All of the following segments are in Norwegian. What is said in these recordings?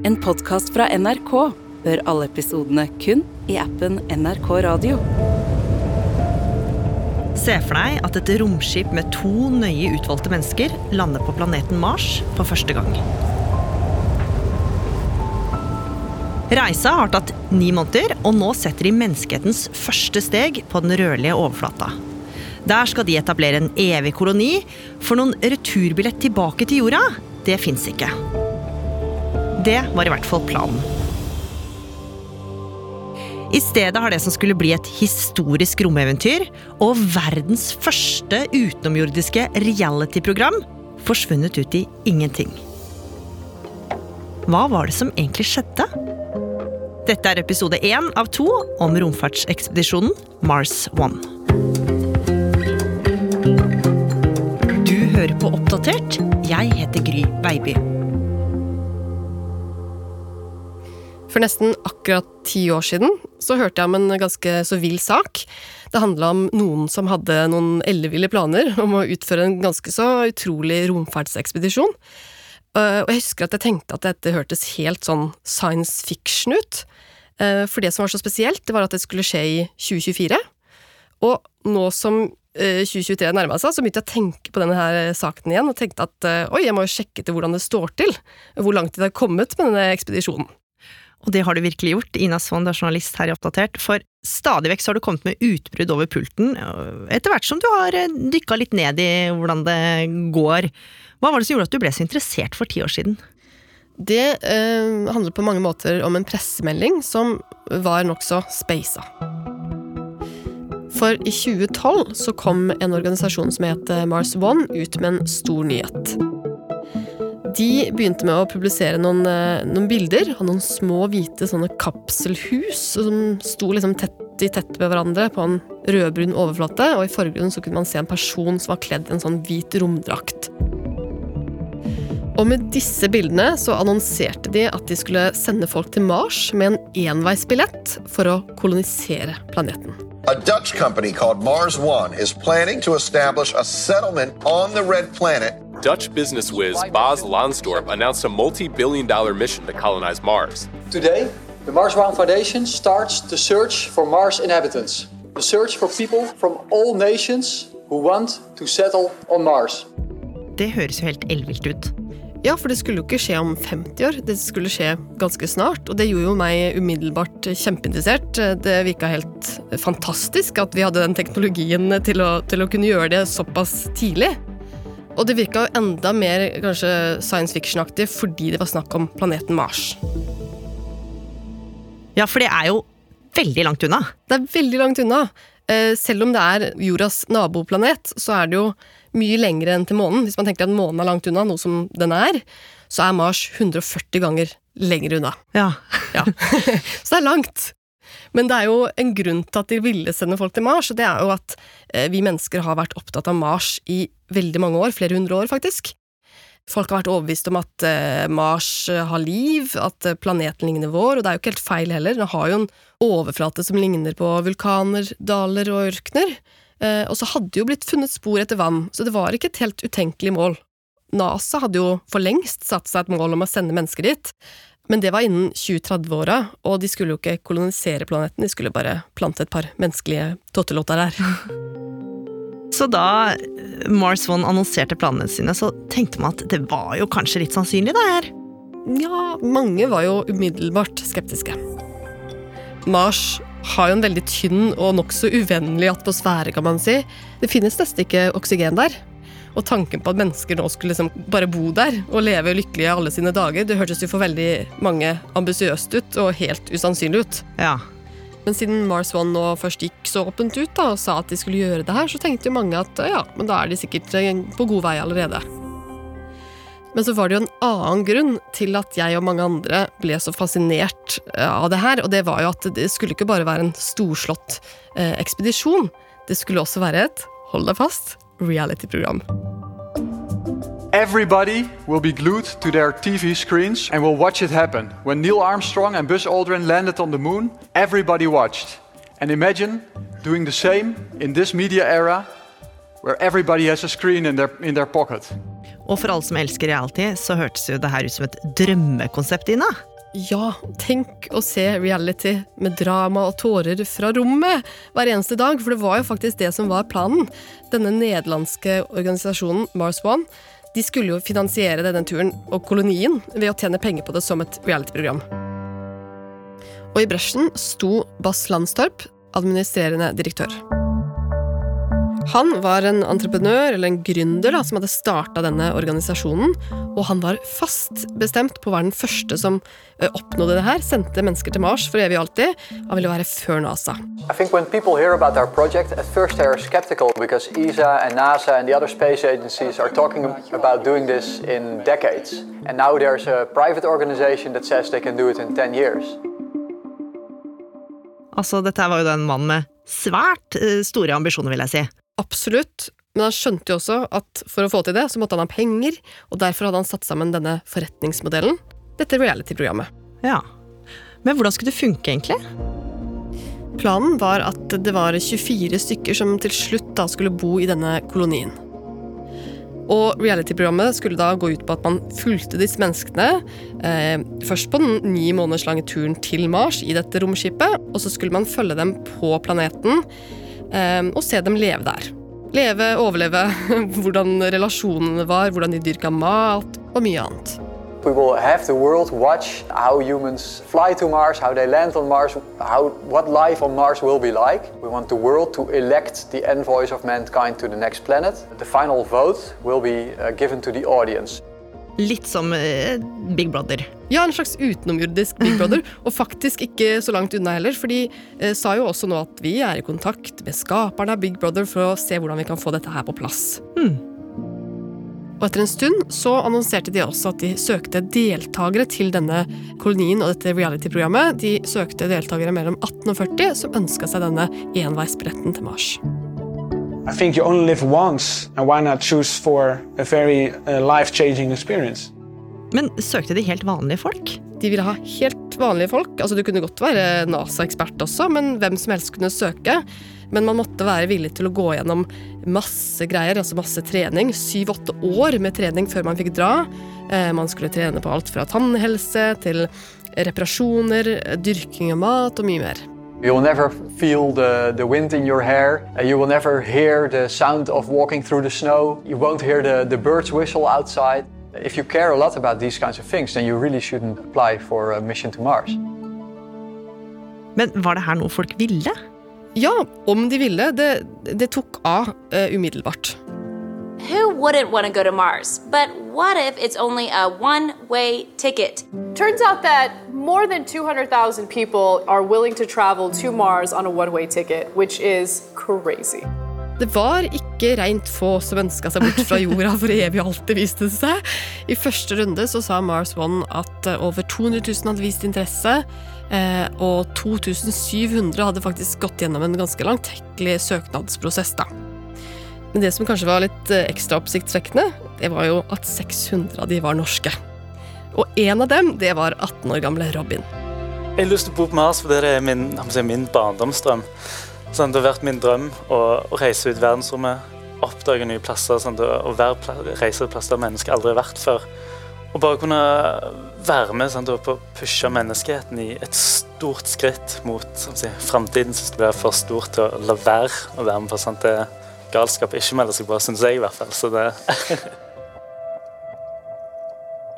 En podkast fra NRK. Hør alle episodene kun i appen NRK Radio. Se for deg at et romskip med to nøye utvalgte mennesker lander på planeten Mars for første gang. Reisa har tatt ni måneder, og nå setter de menneskehetens første steg på den rødlige overflata. Der skal de etablere en evig koloni, for noen returbillett tilbake til jorda, det fins ikke. Det var i hvert fall planen. I stedet har det som skulle bli et historisk romeventyr og verdens første utenomjordiske reality-program, forsvunnet ut i ingenting. Hva var det som egentlig skjedde? Dette er episode én av to om romfartsekspedisjonen Mars One. Du hører på Oppdatert. Jeg heter Gry Baby. For nesten akkurat ti år siden så hørte jeg om en ganske så vill sak. Det handla om noen som hadde noen elleville planer om å utføre en ganske så utrolig romfartsekspedisjon. Eh, og jeg husker at jeg tenkte at dette hørtes helt sånn science fiction ut. Eh, for det som var så spesielt, det var at det skulle skje i 2024. Og nå som 2023 nærma seg, så begynte jeg å tenke på denne her saken igjen, og tenkte at oi, jeg må jo sjekke til hvordan det står til. Hvor langt de har kommet med denne ekspedisjonen. Og det har du virkelig gjort. Ina Swann, du er journalist her i Oppdatert. For stadig vekk så har du kommet med utbrudd over pulten, etter hvert som du har dykka litt ned i hvordan det går. Hva var det som gjorde at du ble så interessert for ti år siden? Det eh, handler på mange måter om en pressemelding som var nokså speisa. For i 2012 så kom en organisasjon som het Mars One ut med en stor nyhet. De begynte med å publisere noen, noen bilder av noen små, hvite sånne kapselhus som sto liksom tett i tett med hverandre på en rødbrun overflate, og i forgrunnen så kunne man se en person som var kledd i en sånn hvit romdrakt. Og med disse bildene så annonserte de at de skulle sende folk til Mars med en enveisbillett for å kolonisere planeten. A Dutch company called Mars One is planning to establish a settlement on the red planet. Dutch business whiz Bas Lansdorp announced a multi billion dollar mission to colonize Mars. Today, the Mars One Foundation starts the search for Mars inhabitants. The search for people from all nations who want to settle on Mars. Det høres jo helt elvilt ut. Ja, for det skulle jo ikke skje om 50 år, det skulle skje ganske snart. Og det gjorde jo meg umiddelbart kjempeinteressert. Det virka helt fantastisk at vi hadde den teknologien til å, til å kunne gjøre det såpass tidlig. Og det virka enda mer kanskje science fiction-aktig fordi det var snakk om planeten Mars. Ja, for det er jo veldig langt unna. Det er veldig langt unna. Eh, selv om det er jordas naboplanet, så er det jo mye lengre enn til månen. Hvis man tenker at månen er langt unna, noe som den er, så er Mars 140 ganger lenger unna. Ja. ja. så det er langt. Men det er jo en grunn til at de ville sende folk til Mars, og det er jo at eh, vi mennesker har vært opptatt av Mars i veldig mange år, flere hundre år faktisk. Folk har vært overbevist om at eh, Mars har liv, at planeten ligner vår, og det er jo ikke helt feil heller. Den har jo en overflate som ligner på vulkaner, daler og ørkener. Eh, og så hadde det jo blitt funnet spor etter vann, så det var ikke et helt utenkelig mål. NASA hadde jo for lengst satt seg et mål om å sende mennesker dit, men det var innen 2030-åra, og de skulle jo ikke kolonisere planeten, de skulle bare plante et par menneskelige tottelotter der. Så da Mars One annonserte planene sine, så tenkte man at det var jo kanskje litt sannsynlig, det her? Ja, mange var jo umiddelbart skeptiske. Mars har jo en veldig tynn og nokså uvennlig atmosfære, kan man si. Det finnes nesten ikke oksygen der. Og tanken på at mennesker nå skulle liksom bare bo der og leve lykkelige alle sine dager, det hørtes jo for veldig mange ambisiøst ut og helt usannsynlig ut. Ja. Men siden Mars One nå først gikk så åpent ut da, og sa at de skulle gjøre det her, så tenkte jo mange at ja, men da er de sikkert på god vei allerede. Men så var det jo en annen grunn til at jeg og mange andre ble så fascinert eh, av det her, og det var jo at det skulle ikke bare være en storslått eh, ekspedisjon. Det skulle også være et, hold deg fast, reality-program. Everybody will be glued to their TV screens and will watch it happen. When Neil Armstrong and Buzz Aldrin landed on the moon, everybody watched. And imagine doing the same in this media era where everybody has a screen in their, in their pocket. Og for alle som elsker reality, så hørtes jo det her ut som et drømmekonsept, Ina. Ja, tenk å se reality med drama og tårer fra rommet hver eneste dag, for det var jo faktisk det som var planen. Denne nederlandske organisasjonen Mars One de skulle jo finansiere denne turen og kolonien ved å tjene penger på det som et reality-program. Og i bresjen sto Bass Landstorp, administrerende direktør. Han var en entreprenør, eller en gründer, da, som hadde starta denne organisasjonen. Og han var fast bestemt på å være den første som eh, oppnådde det her. Sendte mennesker til Mars for evig og alltid. Han ville være før NASA. I think when people hear about our project, at first they are skeptical because ESA and NASA and the other space agencies are talking about doing this in decades. And now there's a private organization that says they can do it in 10 years. Altså, dette var jo da en mann med svært eh, store ambisjoner, vil jeg si. Absolutt. Men han skjønte jo også at for å få til det, så måtte han ha penger, og derfor hadde han satt sammen denne forretningsmodellen, dette reality-programmet. Ja. Men hvordan skulle det funke, egentlig? Planen var at det var 24 stykker som til slutt da skulle bo i denne kolonien. Og reality-programmet skulle da gå ut på at man fulgte disse menneskene eh, først på den ni måneders lange turen til Mars i dette romskipet, og så skulle man følge dem på planeten og se dem leve der. Leve, overleve, hvordan relasjonene var, hvordan de dyrka mat og mye annet. We will have the world watch how humans fly to Mars, how they land on Mars, how, what life on Mars will be like. We want the world to elect the envoys of mankind to the next planet. The final vote will be uh, given to the audience. Litt som eh, Big Brother. Ja, en slags utenomjordisk Big Brother, og faktisk ikke så langt unna heller, for de eh, sa jo også nå at vi er i kontakt med skaperne av Big Brother for å se hvordan vi kan få dette her på plass. Hmm. Og etter en stund så annonserte de også at de søkte deltakere til denne kolonien og dette reality-programmet. De søkte deltakere mellom 18 og 40 som ønska seg denne enveisbilletten til Mars. I think you only live once, and why not choose for a very uh, life-changing experience? Men søkte de helt vanlige folk? De ville ha helt vanlige folk. Altså Du kunne godt være NASA-ekspert også, men hvem som helst kunne søke. Men man måtte være villig til å gå gjennom masse greier, altså masse trening. Syv-åtte år med trening før man fikk dra. Eh, man skulle trene på alt fra tannhelse til reparasjoner, dyrking av mat og mye mer. You will never feel the, the wind in your hair. Uh, you will never hear the sound of walking through the snow. You won't hear the, the birds whistle outside. If you care a lot about these kinds of things, then you really shouldn't apply for a mission to Mars. Men var det her noe folk ville? Ja, om de ville. Det, det tok av uh, umiddelbart. Who wouldn't want to go to Mars? But what if it's only a one way ticket? Turns out that more than 200,000 people are willing to travel to Mars on a one way ticket, which is crazy. Det var ikke rent få som ønska seg bort fra jorda for evig og alltid, viste det seg. I første runde så sa Mars One at over 200 000 hadde vist interesse. Eh, og 2700 hadde faktisk gått gjennom en ganske langtekkelig søknadsprosess. da. Men det som kanskje var litt eh, ekstra oppsiktsvekkende, det var jo at 600 av de var norske. Og en av dem, det var 18 år gamle Robin. Jeg har lyst til å bo på Mars for det er min, min barndomsdrøm. Sånn, det har vært min drøm å, å reise ut verdensrommet, oppdage nye plasser, sånn, å være, reise til plasser der mennesker aldri har vært før. Og bare kunne være med sånn, på å pushe menneskeheten i et stort skritt mot si, framtiden som være for stort til å la være å være med på sånt det galskap ikke melder seg på, syns jeg i hvert fall. Så det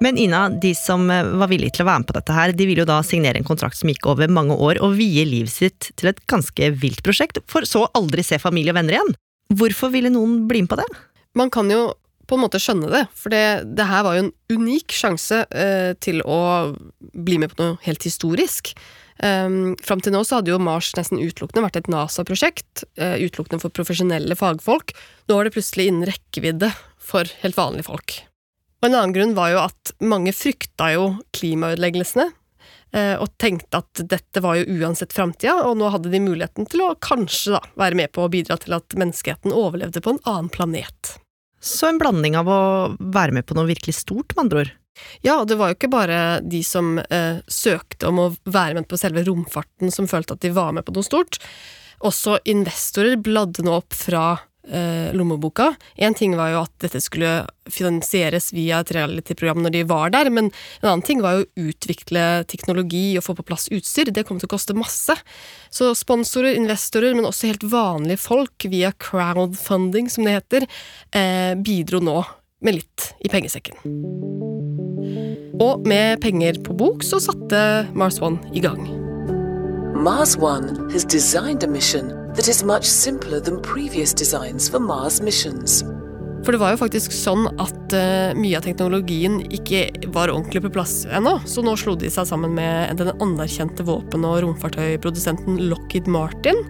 Men Ina, de som eh, var villige til å være med på dette her, de ville jo da signere en kontrakt som gikk over mange år, og vie livet sitt til et ganske vilt prosjekt, for så aldri se familie og venner igjen. Hvorfor ville noen bli med på det? Man kan jo på en måte skjønne det, for det, det her var jo en unik sjanse eh, til å bli med på noe helt historisk. Um, Fram til nå så hadde jo Mars nesten utelukkende vært et NASA-prosjekt, uh, utelukkende for profesjonelle fagfolk. Nå var det plutselig innen rekkevidde for helt vanlige folk. Og En annen grunn var jo at mange frykta jo klimaødeleggelsene, uh, og tenkte at dette var jo uansett framtida, og nå hadde de muligheten til å kanskje da være med på å bidra til at menneskeheten overlevde på en annen planet. Så en blanding av å være med på noe virkelig stort, med andre ord. Ja, og det var jo ikke bare de som eh, søkte om å være med på selve romfarten som følte at de var med på noe stort. Også investorer bladde nå opp fra eh, lommeboka. Én ting var jo at dette skulle finansieres via et reality-program når de var der, men en annen ting var jo å utvikle teknologi og få på plass utstyr. Det kom til å koste masse. Så sponsorer, investorer, men også helt vanlige folk via crowdfunding, som det heter, eh, bidro nå med litt i pengesekken. Og med penger på bok så satte Mars One i gang. Mars One has designed a mission that is much simpler than previous designs for Mars missions. For det var jo faktisk sånn at uh, mye av teknologien ikke var ordentlig på plass ennå, så nå slo de seg sammen med den anerkjente våpen- og romfartøyprodusenten Lockheed Martin,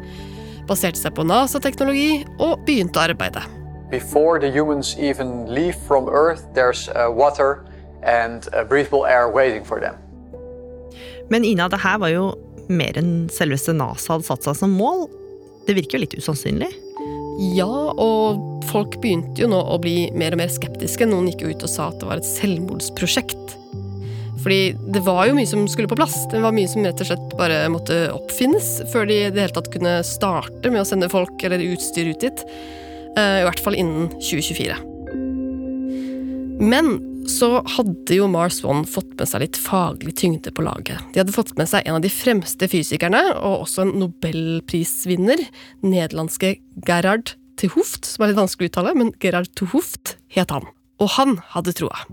baserte seg på NASA-teknologi og begynte å arbeide. Before the humans even leave from Earth, there's uh, water and breathable air waiting for them. Men Ina, det her var jo mer enn selveste NASA hadde satt seg som mål. Det virker jo litt usannsynlig? Ja, og folk begynte jo nå å bli mer og mer skeptiske. Noen gikk jo ut og sa at det var et selvmordsprosjekt. Fordi det var jo mye som skulle på plass. Det var mye som rett og slett bare måtte oppfinnes før de i det hele tatt kunne starte med å sende folk eller utstyr ut dit. Eh, I hvert fall innen 2024. Men så hadde jo Mars One fått med seg litt faglig tyngde på laget. De hadde fått med seg en av de fremste fysikerne, og også en nobelprisvinner, nederlandske Gerhard til Hoft, som er litt vanskelig å uttale, men Gerhard til Hoft het han. Og han hadde troa.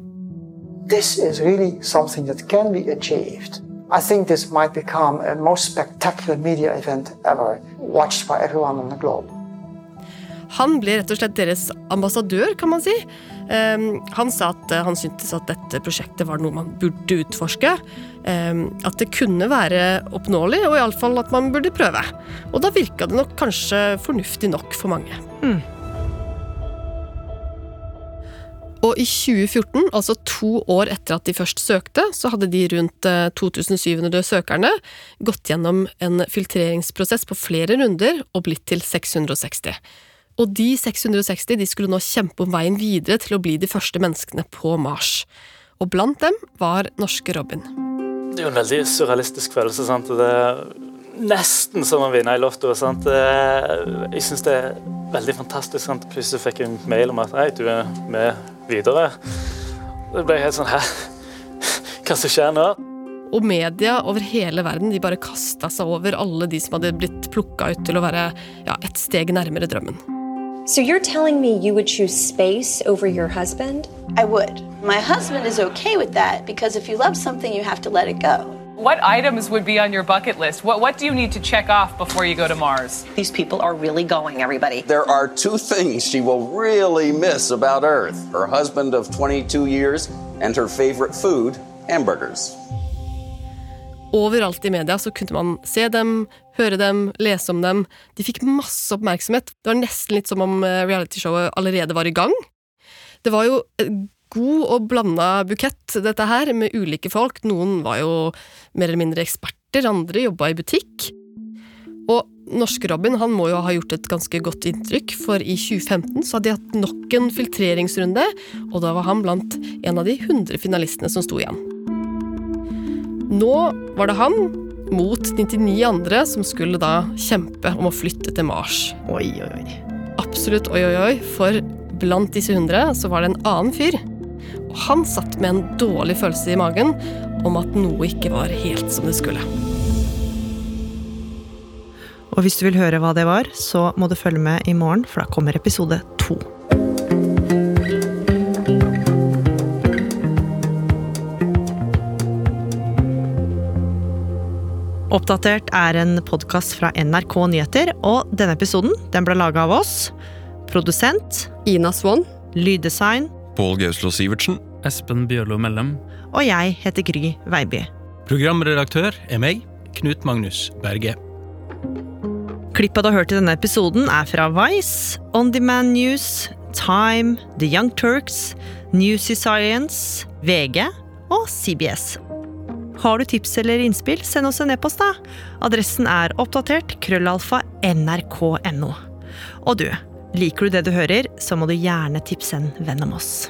This is really something that can be achieved. I think this might become a most spectacular media event ever, watched by everyone on the globe. Han ble rett og slett deres ambassadør, kan man si. Um, han sa at uh, han syntes at dette prosjektet var noe man burde utforske. Um, at det kunne være oppnåelig, og iallfall at man burde prøve. Og da virka det nok kanskje fornuftig nok for mange. Mm. Og i 2014, altså to år etter at de først søkte, så hadde de rundt 2700 søkerne gått gjennom en filtreringsprosess på flere runder og blitt til 660. Og de 660 de skulle nå kjempe om veien videre til å bli de første menneskene på Mars. Og blant dem var norske Robin. Det er jo en veldig surrealistisk følelse. sant? Det er nesten som å vinne i Lotto. sant? Jeg syns det er veldig fantastisk. sant? Plutselig fikk jeg en mail om at hei, du er med videre. Det ble helt sånn Hæ? Hva som skjer nå? Og media over hele verden de bare kasta seg over alle de som hadde blitt plukka ut til å være ja, et steg nærmere drømmen. So you're telling me you would choose space over your husband? I would. My husband is okay with that because if you love something, you have to let it go. What items would be on your bucket list? What, what do you need to check off before you go to Mars? These people are really going, everybody. There are two things she will really miss about Earth her husband of 22 years and her favorite food, hamburgers. Overalt i media så kunne man se dem, høre dem, lese om dem. De fikk masse oppmerksomhet. Det var nesten litt som om eh, realityshowet allerede var i gang. Det var jo god og blanda bukett, dette her, med ulike folk. Noen var jo mer eller mindre eksperter, andre jobba i butikk. Og norske Robin han må jo ha gjort et ganske godt inntrykk, for i 2015 så hadde de hatt nok en filtreringsrunde, og da var han blant en av de 100 finalistene som sto igjen. Nå var det han mot 99 andre som skulle da kjempe om å flytte til Mars. Oi, oi, oi. Absolutt oi, oi, oi, for blant disse 100 så var det en annen fyr. Og han satt med en dårlig følelse i magen om at noe ikke var helt som det skulle. Og hvis du vil høre hva det var, så må du følge med i morgen, for da kommer episode to. Oppdatert er en podkast fra NRK Nyheter, og denne episoden den ble laga av oss. Produsent Ina Swann. Lyddesign Pål Gauslo Sivertsen. Espen Bjørlo Mellem. Og jeg heter Gry Veiby. Programredaktør er meg, Knut Magnus Berge. Klippet du har hørt i denne episoden, er fra Vice, On Demand News, Time, The Young Turks, Newsy Science, VG og CBS. Har du tips eller innspill, send oss en e-post, da. Adressen er oppdatert krøllalfa nrk.no. Og du, liker du det du hører, så må du gjerne tipse en venn om oss.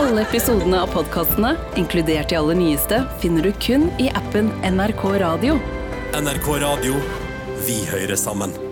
Alle episodene av podkastene, inkludert de aller nyeste, finner du kun i appen NRK Radio. NRK Radio. Vi hører sammen.